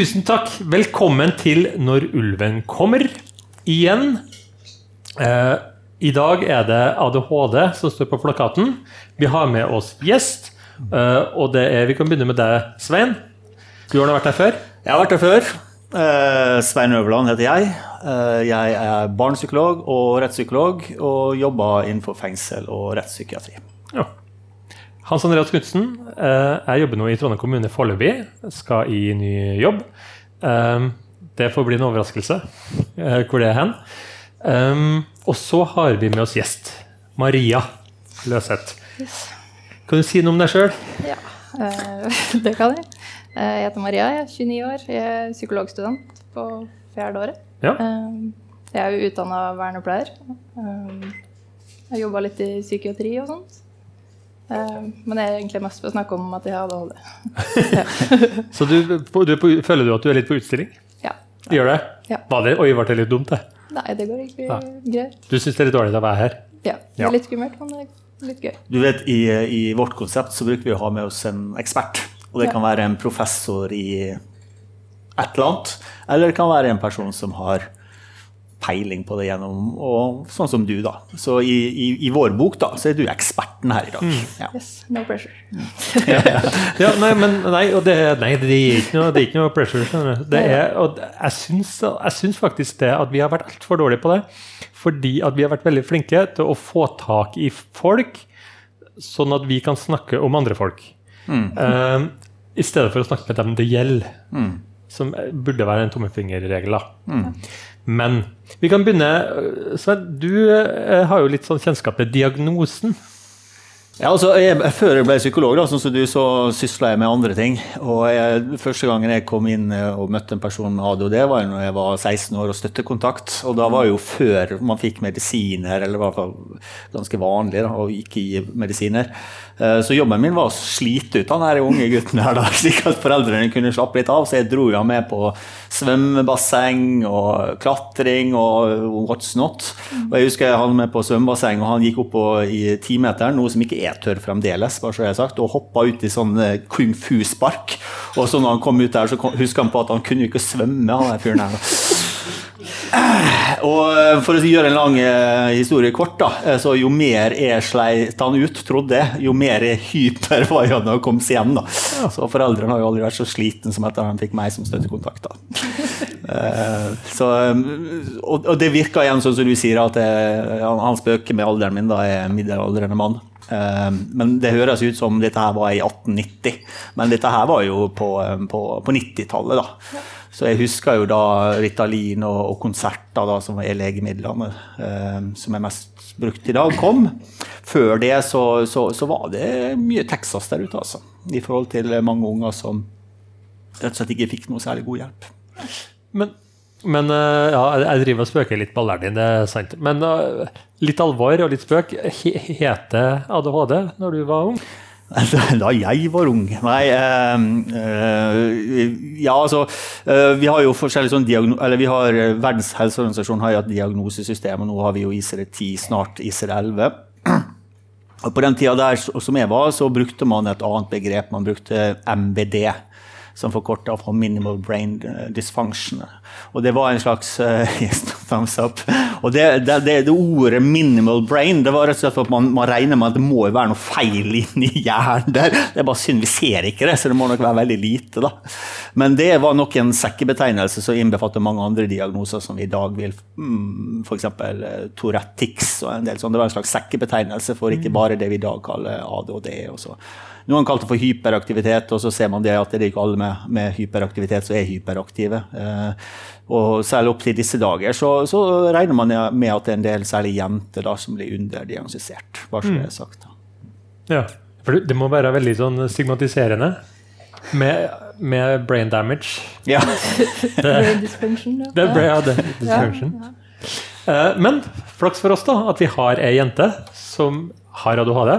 Tusen takk. Velkommen til Når ulven kommer. Igjen. Eh, I dag er det ADHD som står på plakaten. Vi har med oss gjest. eh, og det er, vi kan begynne med deg, Svein. Du har vært her før. Jeg har vært her før. Eh, Svein Øverland heter jeg. Eh, jeg er barnepsykolog og rettspsykolog og jobber innenfor fengsel og rettspsykiatri. Ja. Hans Andreas Knutsen. Eh, jeg jobber nå i Trondheim kommune foreløpig. Skal i ny jobb. Eh, det får bli en overraskelse eh, hvor det er hen. Og så har vi med oss gjest. Maria Løseth. Kan du si noe om deg sjøl? Ja, det kan jeg. Jeg heter Maria, jeg er 29 år. Jeg er psykologstudent på fjerde året. Ja. Jeg er jo utdanna vernepleier. Jeg har jobba litt i psykiatri og sånt. Eh, Men det er egentlig mest for å snakke om at jeg har ADHD. Så du, du, er føler du at du er litt på utstilling? Ja. Gjør det? Ja. Var det? Oi, ble det litt dumt, det? Nei, det går egentlig Ja. greit. Du syns det er litt dårlig å være her? Ja, det er litt skummelt, men det er litt gøy. Du vet, i, I vårt konsept så bruker vi å ha med oss en ekspert. Og det Ja. kan være en professor i et eller annet, eller det kan være en person som har peiling på det gjennom og Sånn som du, da. Så i, i, i vår bok da, så er du eksperten her i dag. Ja. Yes, no pressure. Ja, nei, men nei, og det, nei, det er ikke noe, det er ikke noe pressure. skjønner du. Det er, og jeg syns, jeg syns faktisk det at vi har vært altfor dårlige på det. Fordi at vi har vært veldig flinke til å få tak i folk, sånn at vi kan snakke om andre folk. Eh, I stedet for å snakke med dem det gjelder. Som burde være en tommefingerregel. Mm. Men vi kan begynne øh, Sven, du eh, har jo litt sånn kjennskap til diagnosen. Ja, altså, jeg, Før jeg ble psykolog, da, sånn som du, så sysla jeg med andre ting. Og jeg, Første gangen jeg kom inn eh, og møtte en person med ADHD, var jo når jeg var 16 år og støttekontakt. Og da var jo før man fikk medisiner, eller i hvert fall ganske vanlig da, å ikke gi medisiner. Eh, Så jobben min var å slite ut han her unge gutten her, da, slik at foreldrene kunne slappe litt av. Så jeg dro jo med på svømmebasseng og klatring og what's not. Og jeg husker jeg hadde med på svømmebasseng, og han gikk opp på, i timeteren, noe som ikke er tørr fremdeles, bare så jeg har sagt, og hoppa ut i sånn eh, kung fu-spark. Og så når han kom ut der, så huska han på at han kunne jo ikke svømme, han der fyren her. Og eh, for å gjøre en lang eh, historie kort, da, eh, så jo mer jeg sleit han ut, trodde jeg, jo mer hyper var jeg da jeg kom hjem. da. Så foreldrene har jo aldri vært så sliten som etter at han fikk meg som støttekontakt. da. Eh, så, eh, og, det virker igjen sånn som du sier, at jeg, han spøker med alderen min, da jeg er middelaldrende mann. Eh, Men det høres ut som dette her var i 1890. Men dette her var jo på, eh, på, på 90-tallet, da. Så jeg husker jo da Ritalin og, og konserter, da, som er legemidlene eh, som er mest brukt i dag, kom. Før det så, så, så var det mye Texas der ute, altså. I forhold til mange unger som rett og slett ikke fikk noe særlig god hjelp. Men, men øh, ja, jeg- driver og spøker litt på alderen din, det er sant. Men øh, litt alvor og litt spøk. Het det ADHD når du var ung? Da jeg var ung Nei, eh, eh, ja altså eh, Vi har jo forskjellige sånn. Eller vi har eh, Verdens helseorganisasjon har jo et diagnosesystem, og nå har vi jo ICR-10, snart ICR-11. Og på den tida der som jeg var, så brukte man et annet begrep. Man brukte MBD, som forkorta for Minimal Brain Dysfunction. Og det var en slags uh, yes, thumbs up. Og det, det, det, det ordet 'minimal brain' det var rett og slett for at man, man regner med at det må jo være noe feil inni hjernen der. Det er bare synd, vi ser ikke det, så det må nok være veldig lite. da. Men det var nok en sekkebetegnelse som innbefatter mange andre diagnoser som vi i dag vil mm, F.eks. Tourette Tix og en del sånn. Det var en slags sekkebetegnelse for ikke bare det vi i dag kaller ADHD. og så noen kalte det for hyperaktivitet, og så ser man det at det er ikke alle med, med hyperaktivitet som er hyperaktive. Eh, og selv opp til disse dager så, så regner man med at det er en del, særlig jenter, da, som blir underdiagnostisert. Bare så det er sagt. da. Ja. For det- det må være veldig sånn stigmatiserende med, med brain damage. Ja. Brain dysfunction. ja. Det brain ja, det, dysfunction. Ja, Eh, Men flaks for oss da, at vi har ei jente som har ADHD.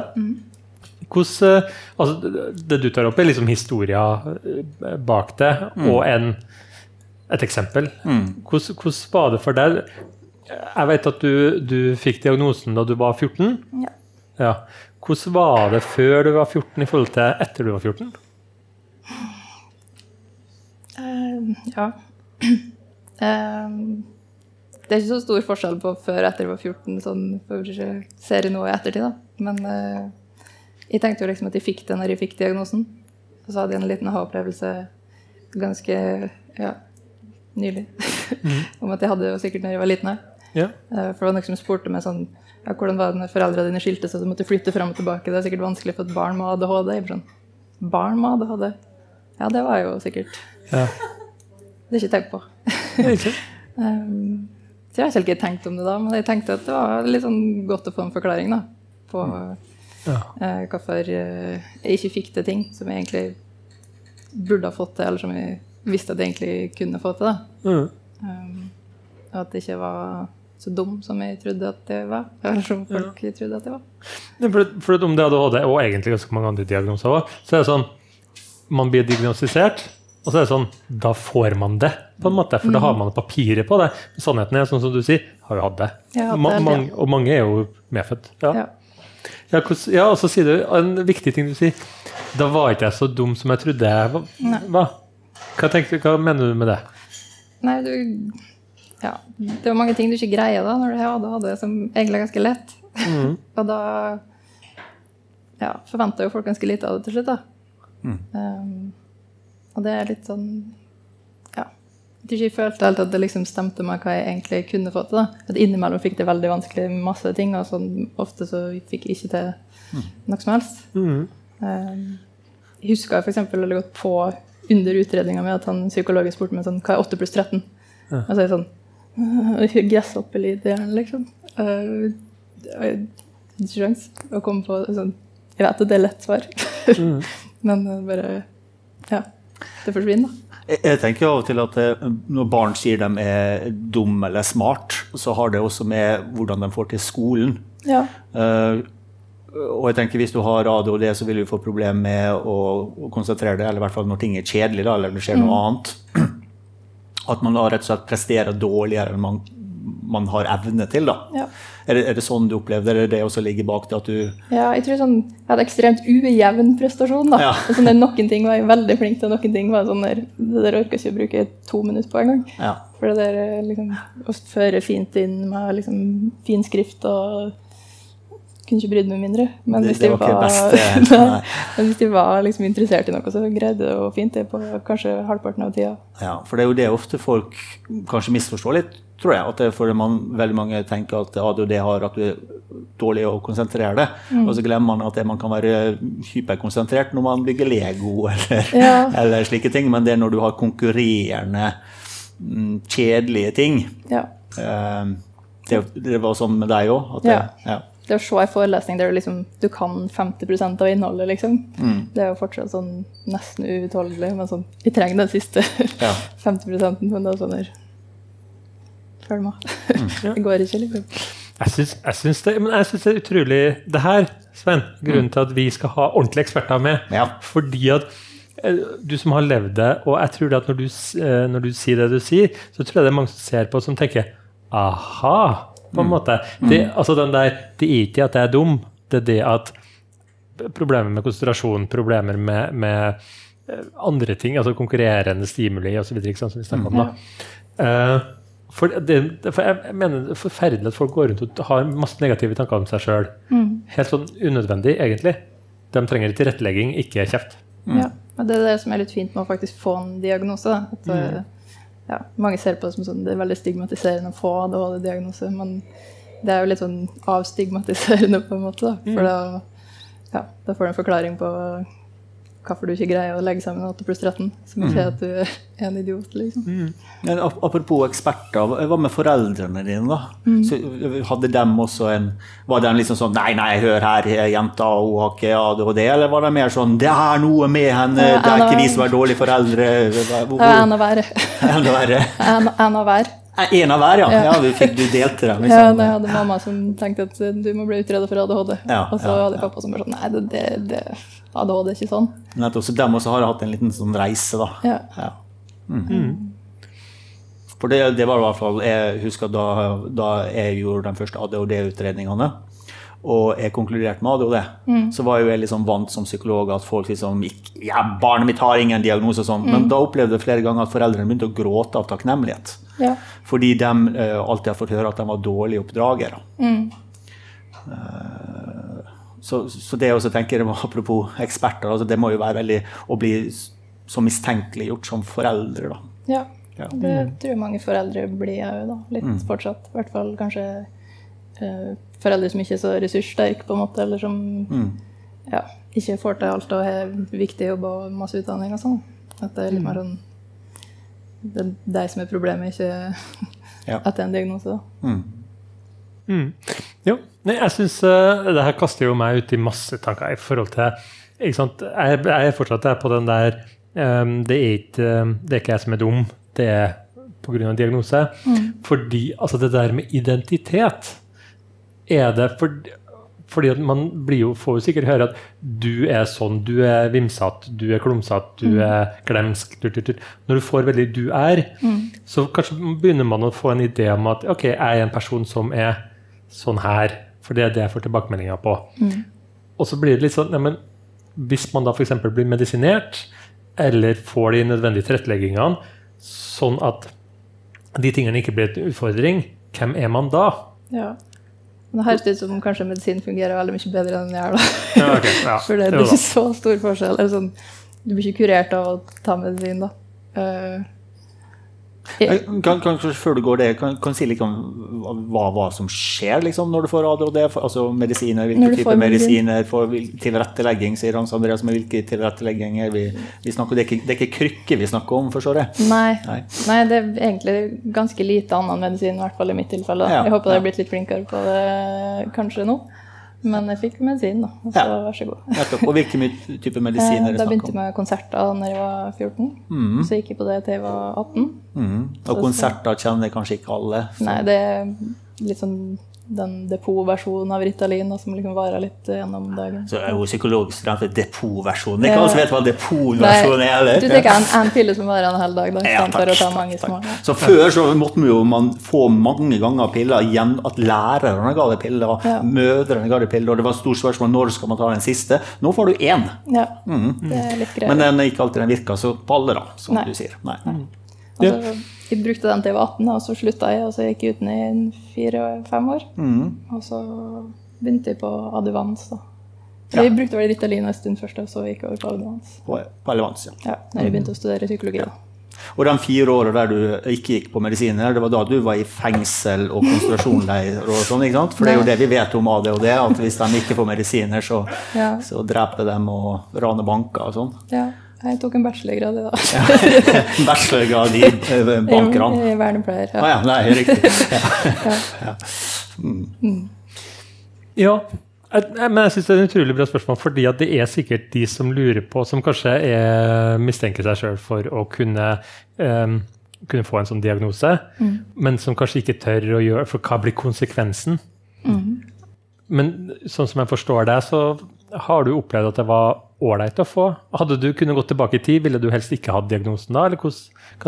Hvordan, eh, altså, det- du tar opp, er liksom historia eh, bak det, og en, et eksempel. Hvordan, hvordan var det for deg? Jeg vet at du, du fikk diagnosen da du var 14. Ja. Ja. Hvordan var det før du var 14 i forhold til etter du var 14? Uh, Ja. Uh, det er ikke så stor forskjell på før og etter jeg var 14, sånn for å se det nå i ettertid, da. Men eh, jeg tenkte jo liksom at jeg fikk det når jeg fikk diagnosen. Og så hadde jeg en liten aha-opplevelse ganske ja, nylig om at jeg hadde det jo sikkert når jeg var liten. Ja. Eh, For det var noen som spurte meg sånn ja, hvordan var det når foreldrene dine skilte seg og måtte flytte frem og tilbake. Det er sikkert vanskelig for et barn med ADHD. Jeg sånn, barn med ADHD? Ja, det var jeg jo sikkert. Ja. Det er ikke tenkt på. Ikke? Um, så jeg har ikke helt tenkt om det da, men jeg tenkte at det var litt sånn godt å få en forklaring da, på Ja. eh, hvorfor eh, jeg ikke fikk til ting som jeg egentlig burde ha fått til, eller som jeg visste at jeg egentlig kunne få til. Mm. Um, og at jeg ikke var så dum som jeg trodde at jeg var, eller som folk trodde at jeg var. For, for om det hadde ADHD, og egentlig ganske mange andre diagnoser òg, så er det sånn Man blir diagnostisert, og så er det sånn Da får man det, på en måte. For da har man papiret på det. Sannheten er, sånn som du sier, har jo hatt det. Ja, hatt Ma det, mange, og mange er jo medfødt. Ja. Ja. Ja, ja, og så sier du en viktig ting du sier. Da var ikke jeg så dum som jeg trodde jeg var. Hva, hva, tenkte, hva mener du med det? Nei, du Ja. Det var mange ting du ikke greier da når du hadde det som egentlig er ganske lett. Mm. og da ja, forventa jo folk ganske lite av det til slutt, da. Um, og det er litt sånn ikke følte helt at det liksom stemte med hva jeg egentlig kunne få til. da. At innimellom fikk det veldig vanskelig med masse ting, og sånn ofte så fikk jeg ikke til noe som helst. Mm. Um, jeg husker f.eks. veldig godt på under utredninga mi at han psykologen spurte meg sånn Hva er 8 pluss 13? Og så er jeg sånn «Øh, Gresshoppelyd i hjernen, liksom. Uh, sjans å komme på sånn Jeg vet at det er lett svar, men uh, bare Ja. Det forsvinner, da. Jeg, tenker av og til at eh, når barn sier de er dumme eller smart, så har det også med hvordan de får til skolen. Ja. Uh, og jeg tenker Hvis du har ADHD, så vil du få problemer med å, å konsentrere deg, eller i hvert fall når ting er kjedelig, da, eller det skjer noe annet. At man da rett og slett presterer dårligere enn man, man har evne til. da. Ja. Er, det, er det sånn du opplevde det? Er det også ligger bak det at du ja, jeg tror sånn Jeg hadde ekstremt ujevn prestasjon, da. Ja. Sånn noen ting var jeg veldig flink til, og noen ting var sånn der Det der orker jeg ikke å bruke to minutter på engang. Ja. For det der eh, liksom, å føre fint inn med liksom, fin skrift og Kunne ikke brydd meg mindre. Men hvis det de var var, men hvis de var liksom, interessert i noe, så greide det å fint det på kanskje halvparten av tida. Ja, for det er jo det ofte folk kanskje misforstår litt, tror jeg. At det er fordi man, veldig mange tenker at ADHD har at du er dårlig å konsentrere deg. Mm. Og så glemmer man at det, man kan være hyperkonsentrert når man bygger Lego eller, Ja. eller slike ting. Men det er når du har konkurrerende, mm, kjedelige ting. Ja. Eh, det, det var sånn med deg òg? Ja. ja. Det å se en forelesning der du, liksom, du kan 50% av innholdet, liksom, Mm. det er jo fortsatt sånn nesten uutholdelig. Men sånn, vi trenger den siste Ja. 50 men det er sånn der Følg med. Mm. det går ikke, liksom. Jeg syns, jeg syns det, men jeg syns det er utrolig Det her, Sven, grunnen til at vi skal ha ordentlige eksperter med. Ja. Fordi at eh, du som har levd det, og jeg tror det at når du, eh, når du sier det du sier, så tror jeg det er mange som ser på som tenker aha, på en måte. Det, altså den der, det er ikke at jeg er dum, det er det at problemer med konsentrasjon, problemer med, med eh, andre ting, altså konkurrerende stimuli osv., som vi snakker om. da. Eh, for, det, for jeg mener det er forferdelig at folk går rundt og har masse negative tanker om seg sjøl. Helt sånn unødvendig, egentlig. De trenger tilrettelegging, ikke kjeft. Ja. Og det er det som er litt fint med å faktisk få en diagnose. At, mm. ja, mange ser på det som sånn, det er veldig stigmatiserende å få ADHD-diagnose, men det er jo litt sånn avstigmatiserende på en måte. Da. For da, ja, da får du en forklaring på hvorfor du ikke greier å legge sammen 8 pluss 13. Som ikke er at du er en idiot, liksom. Men apropos eksperter, hva med foreldrene dine? da? Mm. Så, hadde dem også en, Var de liksom sånn Nei, nei, hør her, jenta, hun har ikke ADHD. Eller var de mer sånn Det er noe med henne, Ja, det er ikke vi som er dårlige foreldre. Det en av hver. En, en av hver. En av hver, ja. Ja. ja du, fikk, du delte dem, Ja, liksom. da jeg hadde mamma som tenkte at eh, du må bli utreda for ADHD. Ja, og så ja, hadde pappa som bare sånn Nei, det, det, det, ADHD er ikke sånn. Nettopp, så dem også har hatt en liten sånn reise, da. Ja. Ja. Mhm. For det, det var i hvert fall Jeg husker da, da jeg gjorde de første ADHD-utredningene. og jeg konkluderte med ADHD, så var jo jeg liksom vant som psykolog at folk liksom gikk, Ja, barnet mitt har ingen diagnose og sånn, men da opplevde jeg flere ganger at foreldrene begynte å gråte av takknemlighet. Ja. Fordi de uh, alltid har fått høre at de var dårlige oppdragere. Eh, så, så det også tenker jeg, apropos eksperter, altså det må jo være veldig å bli så mistenkeliggjort som foreldre. da. ja. Ja. Det tror jeg mange foreldre blir òg, da. Litt fortsatt. I hvert fall kanskje eh, foreldre som ikke er så ressurssterke, på en måte, eller som ja, ikke får til alt og har viktig jobb og masse utdanning og sånn. At det er litt mer sånn Det er deg som er problemet, ikke Ja. at det er en diagnose. da. Mm. Jo, nei, jeg syns det her kaster jo meg ut i masse tanker i forhold til ikke sant? Jeg, jeg er fortsatt der på den der um, det, er ikke, det er ikke jeg som er dum, det er pga. diagnose. Fordi altså det der med identitet er det for, fordi at man blir jo, får jo sikkert høre at du er sånn, du er vimsete, du er klumsete, du er glemsk. Tut, tut, tut. Når du får veldig 'du er', så kanskje begynner man å få en idé om at ok, jeg er en person som er sånn her, for det er det jeg får tilbakemeldinger på. Og så blir det litt sånn ja, men Hvis man da f.eks. blir medisinert, eller får de nødvendige tilretteleggingene, sånn at de tingene ikke blir en utfordring, hvem er man da? Ja. Det høres ut som kanskje medisin fungerer veldig mye bedre enn den gjør. da. Ja, okay. ja. For det, det er ikke så stor forskjell. Eller sånn, du blir ikke kurert av å ta medisin, da. Eh, Kan, kan, før du går det, kan, kan si litt om hva, hva som skjer liksom, når du får ADHD? Altså medisiner, hvilke typer medisiner, for tilrettelegging, sier Hans Andreas. Men hvilke tilrettelegginger vi, vi snakker? Det er ikke, det er ikke krykker vi snakker om, forstår jeg? nei. Nei. nei, det er egentlig ganske lite annen medisin, i hvert fall i mitt tilfelle. Ja, Jeg håper jeg har blitt litt flinkere på det kanskje nå. Men jeg fikk medisin, da. Så Ja. vær så god. Og hvilken type medisin Eh, er det Da begynte jeg med konserter da jeg var 14. Så gikk jeg på det til jeg var 18. Mm. Og konserter kjenner kanskje ikke alle? så- Nei, det er litt sånn den depotversjonen av Ritalin da, som liksom varer litt gjennom dagen. Så er jo psykologstudent for depotversjonen. Det er Ja. ikke alle som vet hva depotversjonen er, eller? du tenker en, en pille som varer en hel dag, da, Ja, istedenfor å ta mange takk, små. takk. Så før så måtte vi jo man få mange ganger piller igjen, at lærerne ga deg piller, Ja. mødrene ga deg piller, og det var et stort spørsmål når skal man ta den siste. Nå får du én, Ja, det er litt greit. men den er ikke alltid den virker så på alle, da, som Nei. du sier. Nei. Altså, jeg brukte den til jeg var 18, og så slutta jeg, og så gikk jeg uten i fire-fem år. Mm. Og så begynte jeg på Aduvans, da. Jeg brukte vel Ritalin en stund først, og så gikk jeg over på Aduvans. På, på ja. Ja, når jeg begynte å studere psykologi. da. Og de fire årene der du ikke gikk på medisiner, det var da du var i fengsel og konsentrasjonsleir og sånn, ikke sant? For det er jo det vi vet om ADHD, at hvis de ikke får medisiner, så, Ja. så dreper de og raner banker og sånn. Ja, jeg tok en bachelorgrad i dag. Bachelorgrad i bankran? I vernepleier. Ja. Ah, ja, nei, riktig. Ja. Ja, jeg, jeg- men jeg syns det er et utrolig bra spørsmål, fordi at det er sikkert de som lurer på, som kanskje er, mistenker seg sjøl for å kunne, um, kunne få en sånn diagnose, men som kanskje ikke tør å gjøre For hva blir konsekvensen? Men sånn som jeg forstår deg, så har du opplevd at det var ålreit å få. Hadde du kunnet gå tilbake i tid, ville du helst ikke hatt diagnosen da? Eller hva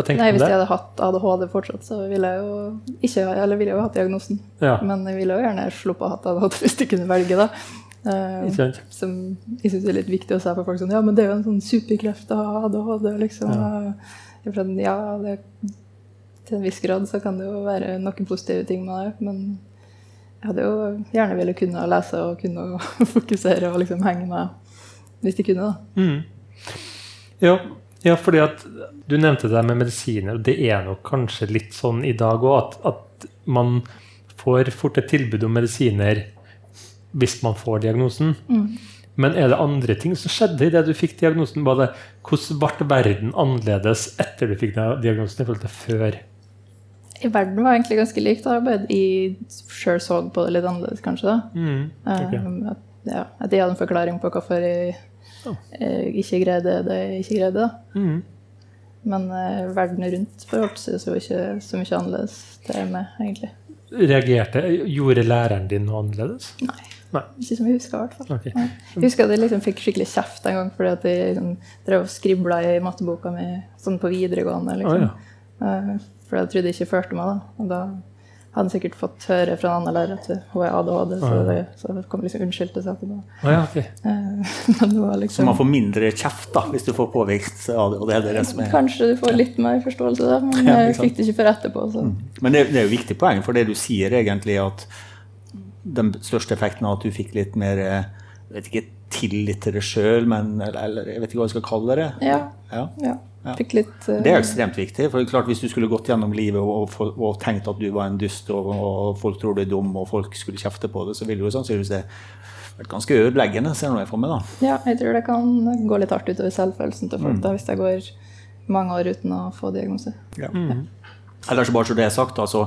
tenker Nei, du Hvis jeg hadde hatt ADHD fortsatt, så ville jeg jo ikke eller ville jeg jo hatt diagnosen. Ja. Men jeg ville jo gjerne sluppet å ha hatt ADHD hvis jeg kunne velge, da. Uh, som jeg syns er litt viktig å si for folk sånn Ja, men det er jo en sånn superkreft å ha ADHD, liksom. Er sånn, Ja, det, til en viss grad så kan det jo være noen positive ting med det, men jeg hadde jo gjerne ville kunne lese og kunne fokusere og liksom henge med hvis de kunne, da. Mm. Ja, ja, fordi at du nevnte det med medisiner, og det er nok kanskje litt sånn i dag òg, at, at man får fort et tilbud om medisiner hvis man får diagnosen. Men er det andre ting som skjedde idet du fikk diagnosen? Var det, hvordan ble verden annerledes etter du fikk diagnosen i forhold til før? I verden var egentlig ganske likt, da, bare sjøl så på det litt annerledes, kanskje. da. Mm, okay. Um, at, ja, at hadde en forklaring på hvorfor jeg eh, ikke greide det jeg ikke greide. Mm. Men uh, verden rundt forholdt seg jo ikke så mye annerledes til meg, egentlig. Reagerte, Gjorde læreren din noe annerledes? Nei. Nei. Ikke som jeg husker, i hvert fall. Okay. Jeg husker at jeg liksom fikk skikkelig kjeft en gang fordi at jeg liksom, drev og skribla i matteboka mi sånn på videregående. liksom. ja. Eh, for jeg trodde jeg ikke førte meg, da. Og da hadde sikkert fått høre fra en annen lærer at hun er ADHD, så det, så det kom liksom unnskyldte seg etterpå. Å ja, okay. Men det var Så liksom man får mindre kjeft da, hvis du får påvist av det. Og det er det som er. Kanskje du får litt mer forståelse, da, men Ja, jeg fikk det ikke før etterpå. Så. Men det, det er jo viktig poeng, for det du sier egentlig at den største effekten av at du fikk litt mer eh, jeg vet ikke, tillit til deg sjøl, men eller, eller jeg vet ikke hva jeg skal kalle det. Ja, Ja. ja. Fikk litt uh... Det er ekstremt viktig. for det klart Hvis du skulle gått gjennom livet og, og, og tenkt at du var en dust, og, og folk tror du er dum, og folk skulle kjefte på det, så ville jo sannsynligvis det vært ganske ødeleggende. ser jeg for meg da. Ja, jeg tror det kan gå litt hardt utover selvfølelsen til Mm. folk da, hvis det går mange år uten å få diagnose. Ellers bare så det er sagt, altså,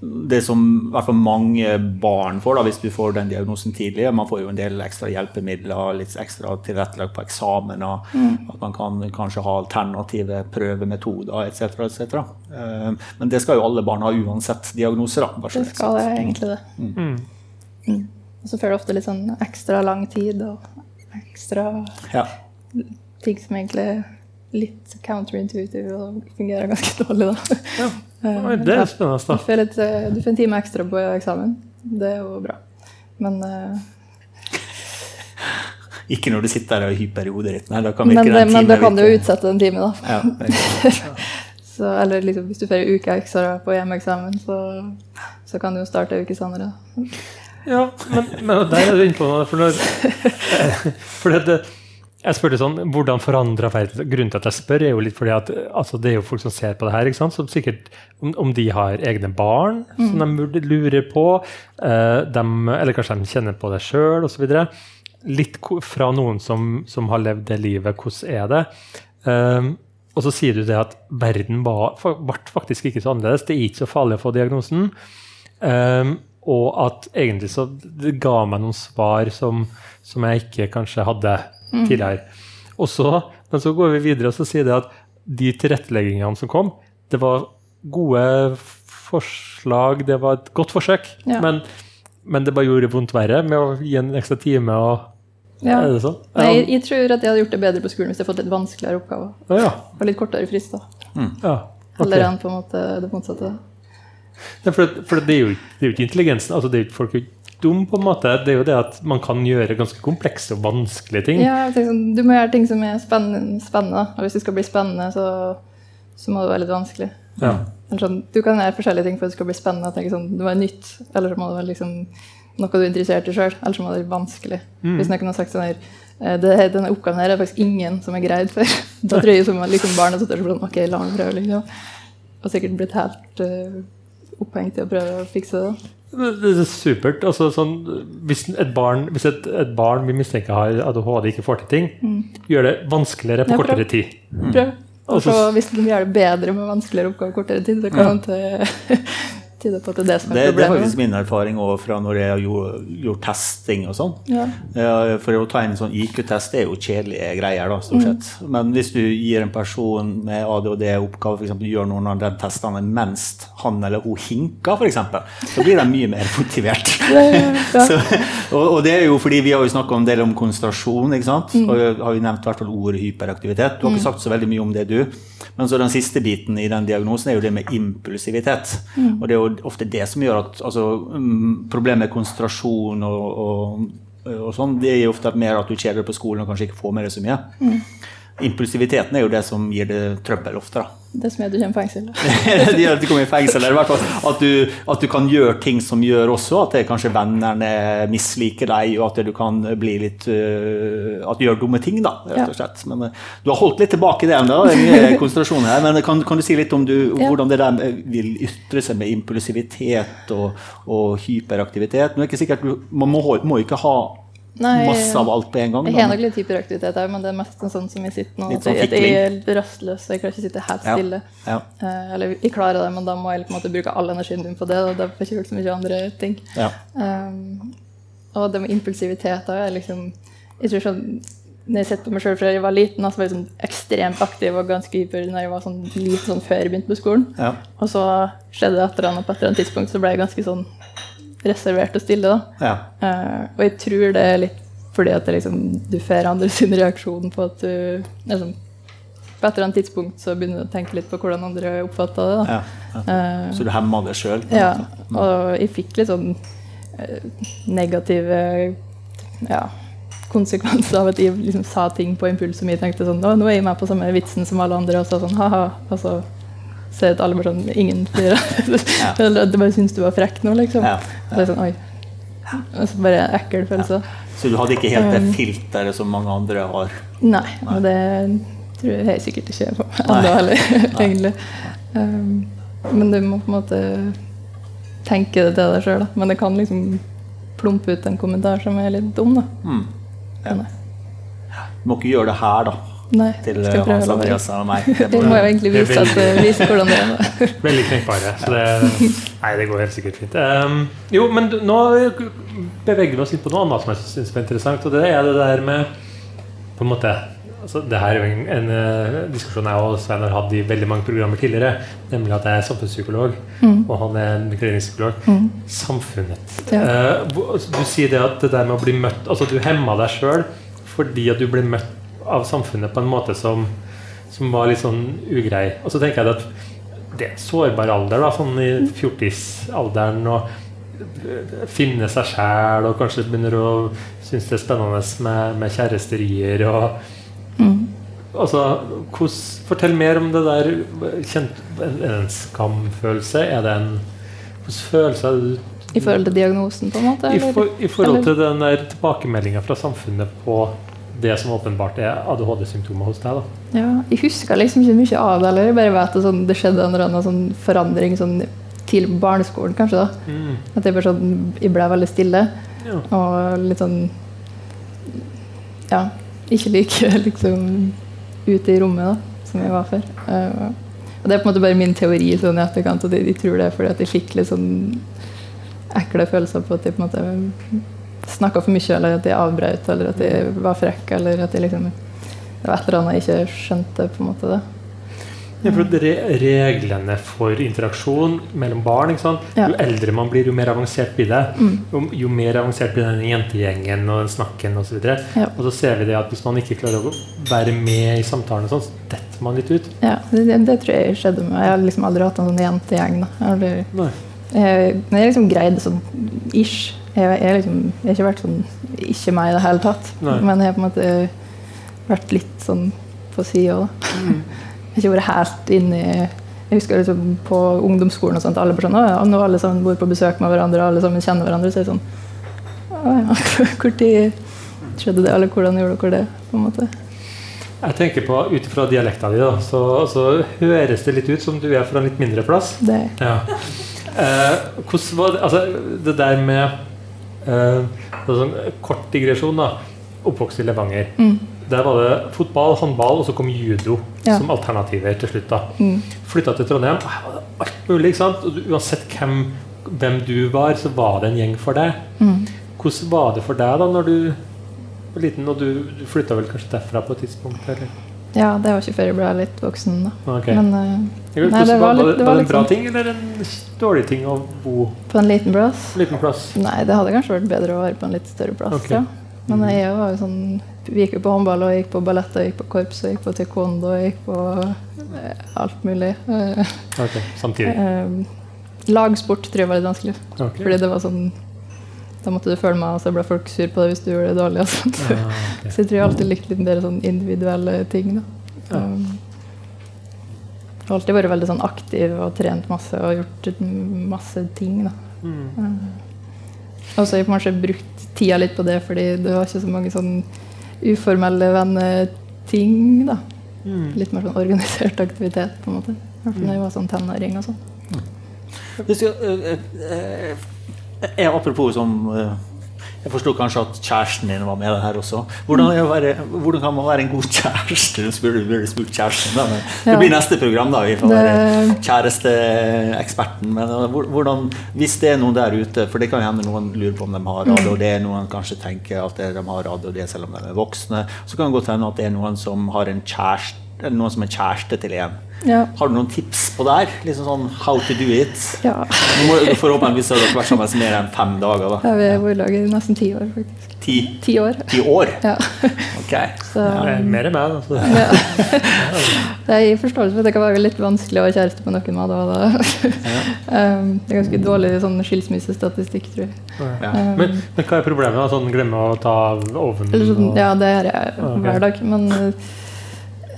det som i hvert fall mange barn får da, hvis du får den diagnosen tidlig, man får jo en del ekstra hjelpemidler, litt ekstra tilrettelagt på eksamener, at man kan kanskje ha alternative prøvemetoder etc. etc. Eh, Men det skal jo alle barn ha uansett diagnose. da. bare Det skal det, egentlig det. Mm. Og så får det ofte litt sånn ekstra lang tid og ekstra Ja. ting som egentlig er litt counterintuitive og fungerer ganske dårlig, da. Oi, det er spennende. Du får, litt, eh, du får en time ekstra på eksamen. Det er jo bra. Men, eh, Ikke når du sitter der og hyper i hodet ditt. Nei, da kan men, det, men da kan du jo utsette en time, da. Ja, Så, eller liksom, hvis du får en uke ekstra på hjemmeeksamen, så, så kan du jo starte en uke senere. Ja, men, men der er du inne på noe. For, når, for det, jeg spurte sånn, Hvordan forandra verden Grunnen til at jeg spør, er jo litt fordi at altså, det er jo folk som ser på det her, ikke sant? som sikkert om, om de har egne barn som de lurer på, eh, dem, eller kanskje de kjenner på det sjøl osv. Litt fra noen som, som har levd det livet. Hvordan er det? Um, og så sier du det at verden var, ble faktisk ikke så annerledes. Det er ikke så farlig å få diagnosen. Um, og at egentlig så det ga meg noen svar som, som jeg ikke kanskje hadde tidligere. Og så, men så går vi videre og så sier det at de tilretteleggingene som kom, det var gode forslag, det var et godt forsøk, Ja. men, men det bare gjorde vondt verre med å gi en ekstra time. og Ja. Er det sånn? Nei, jeg, jeg tror at jeg hadde gjort det bedre på skolen hvis jeg hadde fått litt vanskeligere oppgaver. Ja, ja. Og litt kortere frister. ja. Heller ok. enn på en måte det motsatte. Ja, for, for det, er jo, det er jo ikke intelligensen. altså det er jo ikke Folk er dum på en måte. Det er jo det at man kan gjøre ganske komplekse og vanskelige ting. Ja, sånn, Du må gjøre ting som er spennende, spennende. Og hvis det skal bli spennende, så, så må det være litt vanskelig. Ja. Sånn, du kan gjøre forskjellige ting for at det skal bli spennende. Tenke sånn, det må være nytt, Eller så må det være liksom noe du er interessert i sjøl. Eller så må det være vanskelig. Hvis noen har sagt sånn her eh, det, Denne oppgaven her er faktisk ingen som har greid før. Da tror jeg som liksom barnet sitter sånn Ok, la meg prøve, liksom. Og sikkert blitt helt uh, opphengt i å prøve å fikse det. Det er supert. altså sånn, Hvis et barn, hvis et, et barn vi mistenker har ADHD, ikke får til ting, gjør det vanskeligere på Ja, kortere tid. Prøv. Og så hvis de gjør det bedre med vanskeligere oppgaver kortere tid, så kan det tyde på at det er det som er Det, det er faktisk min erfaring også fra når jeg har gjort, gjort testing og sånn. Ja. Ja, For å ta en sånn IQ-test det er jo kjedelige greier, da, stort sett. Men hvis du gir en person med ADHD-oppgave f.eks. gjør noen av de testene mens han eller hun hinker, f.eks., så blir de mye mer motivert. Ja, ja. Så, og, og det er jo fordi vi har jo snakka en del om konsentrasjon, ikke sant? og har jo nevnt i hvert fall ordet hyperaktivitet. Du har ikke sagt så veldig mye om det, du. Men så den siste biten i den diagnosen er jo det med impulsivitet. Og det er jo ofte det som gjør at altså, mm, Problemet med konsentrasjon og, og, og sånn, det er jo ofte mer at du kjeder deg på skolen og kanskje ikke får med deg så mye. Impulsiviteten er jo det som gir det trøbbel ofte. da. Det som gjør at du kommer i fengsel. det gjør at du kommer i fengsel, eller i hvert fall at du, at du kan gjøre ting som gjør også at det kanskje vennene misliker deg, og at du kan bli litt uh, At du gjør dumme ting, da, rett og slett. Men øh, du har holdt litt tilbake det ennå, det er mye konsentrasjon her. Men kan, kan du si litt om du, Ja. hvordan det der vil ytre seg med impulsivitet og, og hyperaktivitet? Nå er det ikke sikkert, du, Man må, må ikke ha Nei, masse av alt på en gang. Jeg har nok litt hyperaktivitet her, men det er mest sånn som jeg sitter nå. At sånn jeg, jeg er rastløs, jeg klarer ikke å sitte helt stille. Ja. Eh, eller jeg klarer det, men da må jeg på en måte bruke all energien min på det. Og det får jeg ikke gjort så mye andre ting. Ja. Um, og det med impulsivitet er liksom Jeg tror sånn når jeg ser på meg sjøl fra jeg var liten, så var jeg sånn ekstremt aktiv og ganske hyper når jeg var sånn liten sånn før jeg begynte på skolen. Ja. Og så skjedde det et eller annet på et eller annet tidspunkt, så ble jeg ganske sånn reservert og stille. da. Ja. Uh, og jeg tror det er litt fordi at det liksom, du får andre sin reaksjon på at du liksom, på et eller annet tidspunkt så begynner du å tenke litt på hvordan andre oppfatter det. Ja, ja. Uh, Så du hemmer det sjøl? ja, og jeg fikk litt sånn uh, negative ja, konsekvenser av at jeg liksom sa ting på impuls som jeg tenkte sånn Å, nå er jeg med på samme vitsen som alle andre, og så sånn ha-ha. Og så ser at alle bare sånn Ingen flirer. Eller at de bare syns du var frekk nå, liksom. Ja, Og så sånn Oi. Og så bare ekkel følelse. Så du hadde ikke helt det Um, filteret som mange andre har? Nei, og det tror jeg helt sikkert ikke på ennå heller, egentlig. Um, men du må på en måte tenke det til deg sjøl. Men det kan liksom plumpe ut en kommentar som er litt dum, da. Mm. Ja. Du må ikke gjøre det her, da. Nei, Til eh, Hans. Andreas og meg. Det må jo egentlig vise, at, vise hvordan det er. Veldig knekkbare. Så det, nei, det går helt sikkert fint. Um, jo, men du- nå beveger vi oss inn på noe annet som jeg syns er interessant. Og det er det der med på en måte altså Det her er jo en, en uh, diskusjon jeg og Svein har hatt i veldig mange programmer tidligere. Nemlig at jeg er samfunnspsykolog, og han er en klinisk psykolog. Samfunnet. Ja. Uh, du sier det at det der med å bli møtt Altså du hemma deg sjøl fordi at du ble møtt av samfunnet på en måte som, som var litt sånn ugrei. Og så tenker jeg at det er en sårbar alder, da, sånn i fjortisalderen. Og finne seg sjæl og kanskje begynner å synes det er spennende med, med kjæresterier. og Altså, hos, fortell mer om det der. Kjent, en, en skamfølelse? Er det en Hvilken følelse er det I forhold til diagnosen, på en måte? i, for, I forhold til den der tilbakemeldinga fra samfunnet på det som åpenbart er ADHD-symptomer hos deg. da. Ja, jeg husker liksom ikke mye av det. Eller jeg bare vet at sånn, det skjedde en eller annen sånn forandring sånn, til barneskolen, kanskje. da. At jeg, bare sånn, jeg ble veldig stille. Ja. Og litt sånn Ja, ikke like liksom ute i rommet da, som jeg var før. Uh, og det er på en måte bare min teori sånn i etterkant, og de, de tror det er fordi at jeg fikk litt sånn ekle følelser på at jeg på en måte snakka for mye, eller at jeg avbrøt, eller at jeg var frekk, eller at jeg liksom Det var et eller annet jeg ikke skjønte, på en måte. det. Ja, for re Reglene for interaksjon mellom barn ikke sant? Ja. Jo eldre man blir, jo mer avansert blir det. Mm. Jo, jo mer avansert blir den jentegjengen og den snakken osv. Og, så Ja. og så ser vi det at hvis man ikke klarer å være med i samtalen, og sånn, så detter man litt ut. Ja, det, det, tror jeg skjedde med meg. Jeg har liksom aldri hatt en sånn jentegjeng. da. Jeg aldri Jeg, jeg liksom greide sånn ish. Jeg, jeg, liksom, jeg har ikke vært sånn ikke meg i det hele tatt. Nei. Men jeg har på en måte vært litt sånn på sida òg. Mm. Jeg har ikke vært helt inni Jeg husker liksom på ungdomsskolen og sånt, alle bare sånn Å ja, nå alle sammen bor på besøk med hverandre, alle sammen kjenner hverandre. Så er jeg sånn Å ja, når skjedde det, eller hvordan gjorde dere det? på en måte? Jeg tenker på, Ut ifra dialekta di, da, så, så høres det litt ut som du er fra en litt mindre plass. Det, Ja. Eh, hvordan var det, altså, det der med det sånn Kort digresjon. da Oppvokst i Levanger. mm, Der var det fotball, håndball og så kom judo Ja. som alternativer til slutt. da mm, Flytta til Trondheim. og Her var det alt mulig. ikke sant? Og uansett hvem, hvem du var, så var det en gjeng for deg. mm. Hvordan var det for deg da når du var liten? Og du, du flytta vel kanskje derfra på et tidspunkt? Eller? Ja, det var ikke før jeg ble litt voksen, da. Okay. Men uh, nei, det var litt- det, var var det en bra liksom- ting eller en dårlig ting å bo på en liten plass liten plass? Nei, det hadde kanskje vært bedre å være på en litt større plass. Okay. Ja. Men jeg var jo sånn Vi gikk jo på håndball, og gikk på ballett, og gikk på korps, og gikk på taekwondo, og gikk på uh, alt mulig. Uh, Ok, Samtidig. Uh, lagsport tror jeg var litt vanskelig. Okay. Fordi det var sånn Da måtte du følge med, og så ble folk sur på deg hvis du gjorde det dårlig. Sånt. Ah, ok. Så jeg tror jeg alltid likte litt mer sånn individuelle ting. Da. Ja. Um, jeg har alltid vært veldig sånn aktiv og trent masse og gjort masse ting. Da. Mm. Og så har jeg kanskje brukt tida litt på det, fordi du har ikke så mange sånn uformelle venneting. da. Mm. Litt mer sånn organisert aktivitet, på en måte. I hvert fall når jeg var sånn tenåring og sånn. Hvis jeg, apropos som eh, Jeg forsto kanskje at kjæresten din var med her også. Hvordan, være, hvordan kan man være en god kjæreste? Du burde, spurt kjæresten. Da. men Det blir neste program, da. Vi får være kjæresteeksperten. Men eh, hvordan, hvis det er noen der ute, for det kan hende noen lurer på om de har ADHD, noen kanskje tenker at de har ADHD selv om de er voksne, så kan det godt hende at det er noen som har en kjæreste eller noen som er kjæreste til en. Ja. Har du noen tips på der? Liksom sånn how to do it? ja. Forhåpentligvis har dere vært sammen mer enn fem dager. da. Ja, vi har vært i lag i nesten ti år, faktisk. Ti, Ti år. ti år? Ja. Ok. Så Ja, mer enn meg. da. ja. Det er i forståelse for at det kan være litt vanskelig å være kjæreste på noen med. det. da- Um, det er ganske dårlig sånn skilsmissestatistikk, tror jeg. Ja. Um, Men, men hva er problemet? da? Sånn Glemme å ta av ovnen? Sånn, ja, det gjør jeg hver dag. Men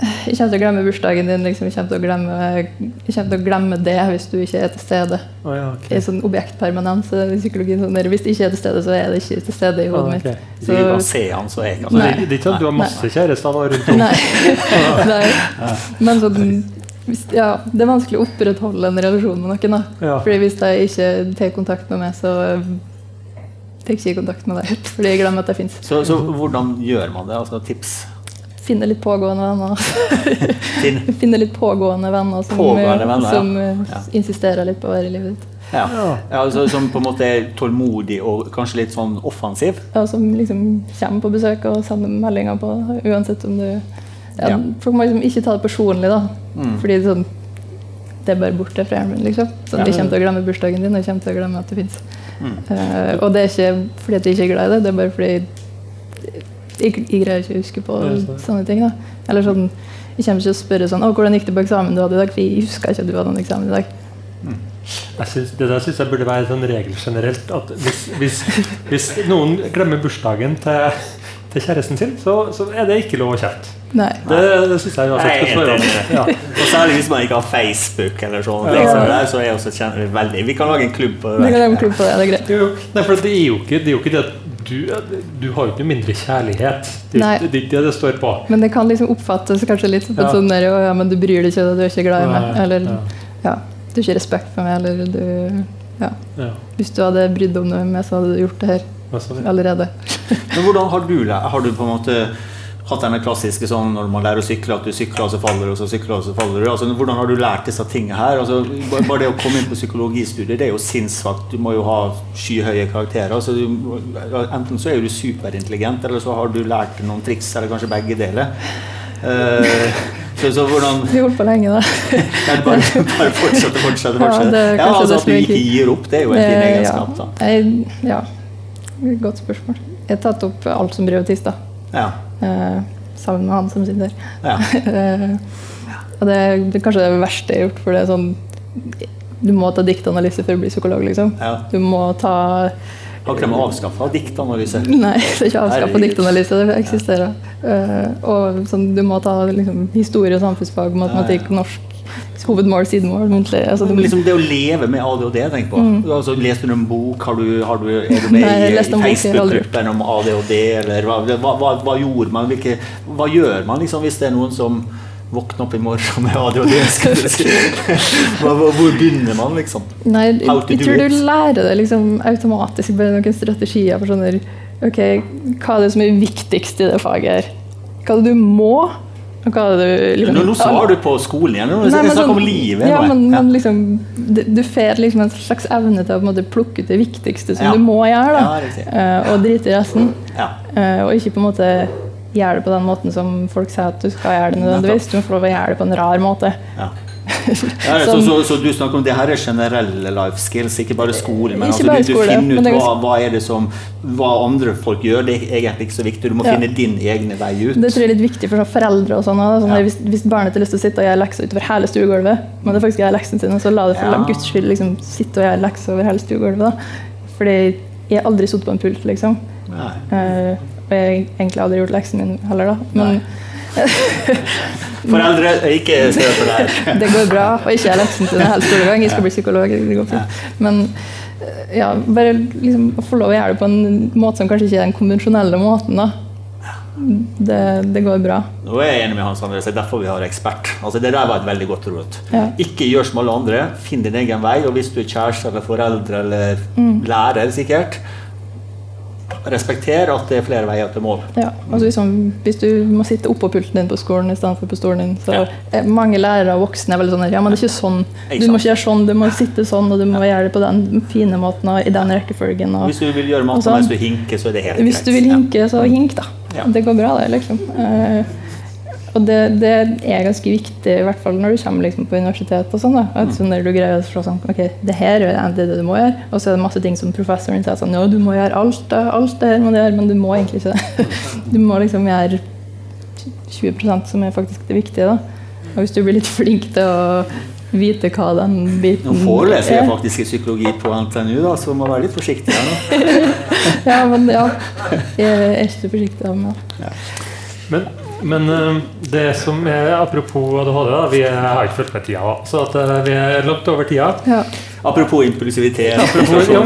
jeg kommer til å glemme bursdagen din. Liksom. Jeg, kommer til å glemme, jeg kommer til å glemme det hvis du ikke er til stede. Oh, ja, okay. Det er sånn objektpermanens i psykologien. Sånn der, hvis det ikke er til stede, så er det ikke til stede i hodet mitt. Så, ser han, så jeg kan det, det er ikke sånn at du har masse kjærester rundt om? nei. nei. Men sånn hvis, ja, Det er vanskelig å opprettholde en relasjon med noen. da. Ja. Fordi Hvis de ikke tar kontakt med meg, så tar jeg ikke kontakt med deg. Fordi jeg glemmer at jeg fins. Så, så hvordan gjør man det? Altså tips? Finne litt pågående venner. Finne litt pågående venner som, Pågående venner, som eh, Ja. insisterer litt på å være i livet ditt. Ja. Ja. Altså, som på en måte er tålmodig og kanskje litt sånn offensiv? Ja, som liksom kommer på besøk og sender meldinger på uansett om du ja, Ja. Folk må liksom ikke ta det personlig, da. Mm. Fordi det sånn Det er bare borte fra hjernen min, liksom. Så Ja. jeg kommer til å glemme bursdagen din, og jeg kommer til å glemme at du fins. Mm. og det er ikke fordi jeg ikke er glad i det, det er bare fordi jeg, greier ikke å huske på sånne ting. da. Eller sånn Jeg kommer ikke til å spørre sånn 'Å, hvordan gikk det på eksamen du hadde i dag?' For jeg husker ikke at du hadde en eksamen i dag. Jeg synes, det der syns jeg burde være en sånn regel generelt. At hvis, hvis, hvis noen glemmer bursdagen til, til kjæresten sin, så, så er det ikke lov å kjefte. Nei. Det, det syns jeg uansett Jeg. Ja. Og særlig hvis man ikke har Facebook eller sånn. Ja. Liksom, der, så er jeg også veldig Vi kan lage en klubb på Vi kan lage en klubb på det, det er greit. Jo, jo. Nei, for det er jo ikke det, er jo ikke det at du, du har jo ikke noe mindre kjærlighet. Det er ikke det, det det står på. Men det kan liksom oppfattes kanskje litt som Ja. sånn der, «Å, ja, men du bryr deg ikke, du er ikke glad i meg. Eller ja. ja, du har ikke respekt for meg, eller du ja. Ja. Hvis du hadde brydd om noe med meg, så hadde du gjort det her allerede. Men hvordan har du lært? Har du på en måte hatt denne klassiske sånn når man lærer å sykle, at du sykler og så faller du, og så sykler og så faller du? Altså, hvordan har du lært disse tingene her? Altså, bare det å komme inn på psykologistudiet, det er jo sinnssvakt. Du må jo ha skyhøye karakterer. Altså, du, enten så er du superintelligent, eller så har du lært noen triks, eller kanskje begge deler. Uh, så, så hvordan Vi holdt på lenge, da. Nei, bare, bare fortsette, fortsette, Ja, fortsette. det er Ja, altså At du ikke gir opp, det er jo en fin Eh, egenskap. da. Ja. Jeg, ja. Godt spørsmål. Jeg har tatt opp alt som privatist, da. Ja. Eh, sammen med han som sitter der. Ja. Eh, og det er, det kanskje det verste jeg har gjort, for det er sånn Du må ta diktanalyse for å bli psykolog, liksom. Ja. Du må ta Har ikke de avskaffa diktanalyse? Nei, det er ikke avskaffa diktanalyse. Det eksisterer. Eh, og sånn, du må ta liksom, historie, samfunnsfag, matematikk, norsk. Hovedmål, sidemål, muntlig. Altså, det, liksom det å leve med ADHD, tenk på. Altså, leser du en bok? Har du, har du, er du med Mm. Nei, i, i. Facebook-gruppen om ADHD? Eller hva, hva, hva, gjorde man? Hvilke, hva gjør man liksom, hvis det er noen som våkner opp i morgen med ADHD? Si. hvor begynner man, liksom? nei, jeg, tror du lærer det liksom automatisk. Bare noen strategier for sånne, Ok, hva er det som er viktigst i det faget her? Hva er det du må? Hva er det du liksom, Nå, nå svarer du på skolen igjen. Nå snakker sånn- om livet. Ja, men, ja. men liksom, du, du får liksom en slags evne til å måte, plukke ut det viktigste som Ja. du må gjøre, da. Ja. Eh, og drite i resten. Ja. Eh, og ikke på en måte gjøre det på den måten som folk sier at du skal gjøre det nødvendigvis. Du må få lov å gjøre det på en rar måte. Ja. Som- så, så du snakker om det her er generelle life skills, ikke bare skole. Men altså, bare du, du finner ut er hva, hva er det som Hva andre folk gjør. Det er egentlig ikke så viktig. Du må Ja. finne din egne vei ut. Det tror jeg er litt viktig for foreldre. og sånn, sånn Ja. hvis, hvis barnet har lyst til å sitte og gjøre lekser utover hele stuegulvet, men det faktisk gjør leksene sine, så la det for Ja. guds skyld liksom, sitte og gjøre lekser over hele stuegulvet. da. Fordi jeg har aldri sittet på en pult, liksom. Nei. Eh, og jeg har egentlig aldri gjort leksene mine heller, da. Men Foreldre, ikke se på deg. det går bra. Og ikke gjøre leksene til hele skolegang. Jeg skal bli psykolog. det går fint. Men eh, ja, bare liksom å få lov å gjøre det på en måte som kanskje ikke er den konvensjonelle måten, da. Det, det går bra. Nå er jeg enig med Hans Andres, Det er derfor vi har ekspert. Altså, det der var et veldig godt råd. Ja. Ikke gjør som alle andre. Finn din egen vei. Og hvis du er kjæreste eller foreldre eller Mm. lærer, sikkert, respekter at det er flere veier til mål. Ja, altså liksom, hvis du må sitte oppå pulten din på skolen istedenfor på stolen din, så Ja. mange lærere og voksne er veldig sånn Ja, men det er ikke sånn. Du må ikke gjøre sånn, du må sitte sånn, og du må gjøre det på den fine måten og i den rekkefølgen. Og, Hvis du vil gjøre maten, sånn. mens du hinker, så er det helt greit. Hvis du vil hinke, så hink, da. Ja. Det går bra, det, liksom. Eh, Og det, det, er ganske viktig, i hvert fall når du kommer liksom på universitet. og sånn da, at sånn der du greier å slå sånn, ok, det her er det, du må gjøre. Og så er det masse ting som professoren sier sånn, ja, du må gjøre alt, da, alt det her må du gjøre, men du må egentlig ikke det. Du må liksom gjøre 20% som er faktisk det viktige. da. Og hvis du blir litt flink til å vite hva den biten Nå foreleser jeg faktisk i psykologi på NTNU, da, så må være litt forsiktig her nå. ja, men ja. Jeg er ikke forsiktig Men. Ja. Men, men eh, det som er Apropos ADHD, da, vi har ikke fulgt med tida. Så at eh, vi er langt over tida. Ja. Apropos impulsivitet. Apropos, ja,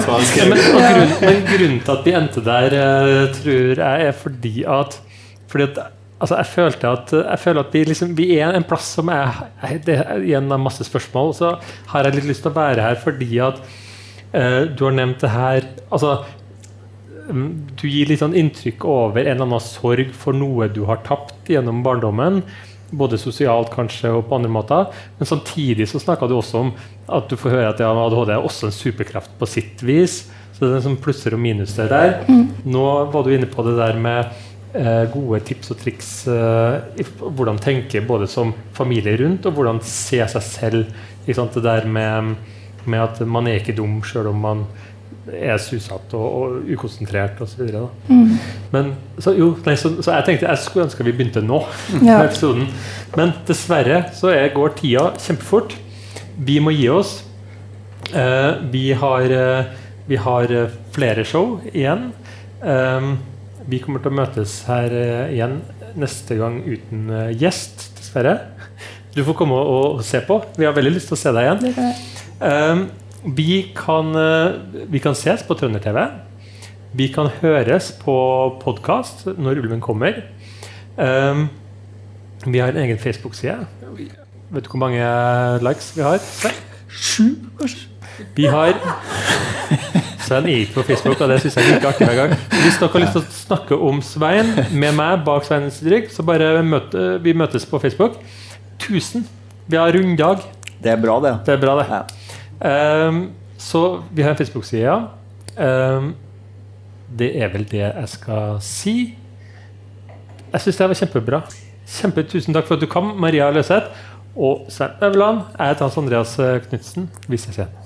men, grunnen, men, grunnen til at vi endte der, eh, tror jeg, er fordi at, fordi at altså jeg, følte at, jeg føler at vi, liksom, vi er en plass som er, det er Igjen av masse spørsmål. Så har jeg litt lyst til å være her fordi at uh, du har nevnt det her altså, Du gir litt sånn inntrykk over en eller annen sorg for noe du har tapt gjennom barndommen. Både sosialt kanskje og på andre måter. Men samtidig så snakka du også om at du får høre at ja, ADHD er også en superkraft på sitt vis. Så det er sånn plusser og minuser der. Mm. Nå var du inne på det der med eh, gode tips og triks eh, hvordan tenke både som familie rundt, og hvordan se seg selv. Det der med, med, at man er ikke dum sjøl om man er susete og, og ukonsentrert osv. Mm. Men så, jo, nei, så, så, jeg tenkte jeg skulle ønske vi begynte nå. Ja. episoden Men dessverre så er, går tida kjempefort. Vi må gi oss. Eh, vi, har, eh, vi har eh, flere show igjen. Um, vi kommer til å møtes her uh, igjen neste gang uten gjest, dessverre. Du får komme og, og, se på. Vi har veldig lyst til å se deg igjen. Um, vi, kan, uh, vi kan ses på Trønder-TV. Vi kan høres på podkast når ulven kommer. Um, vi har en egen Facebook-side. Vet du hvor mange likes vi har? Sju, kanskje? Vi har Svein er ikke på Facebook, og det syns jeg er like artig hver gang. Hvis dere har lyst til å snakke om Svein med meg bak Sveinens rygg, så bare møte, vi møtes på Facebook. 1000. Vi har runddag. Det er bra, det. Det er bra, det. Ja. Um, så vi har en Facebook-side. Um, det er vel det jeg skal si. Jeg syns det var kjempebra. Kjempe Tusen takk for at du kom, Maria Løseth og Svein Øverland. Jeg heter Hans Andreas Knutsen. Vi ses igjen.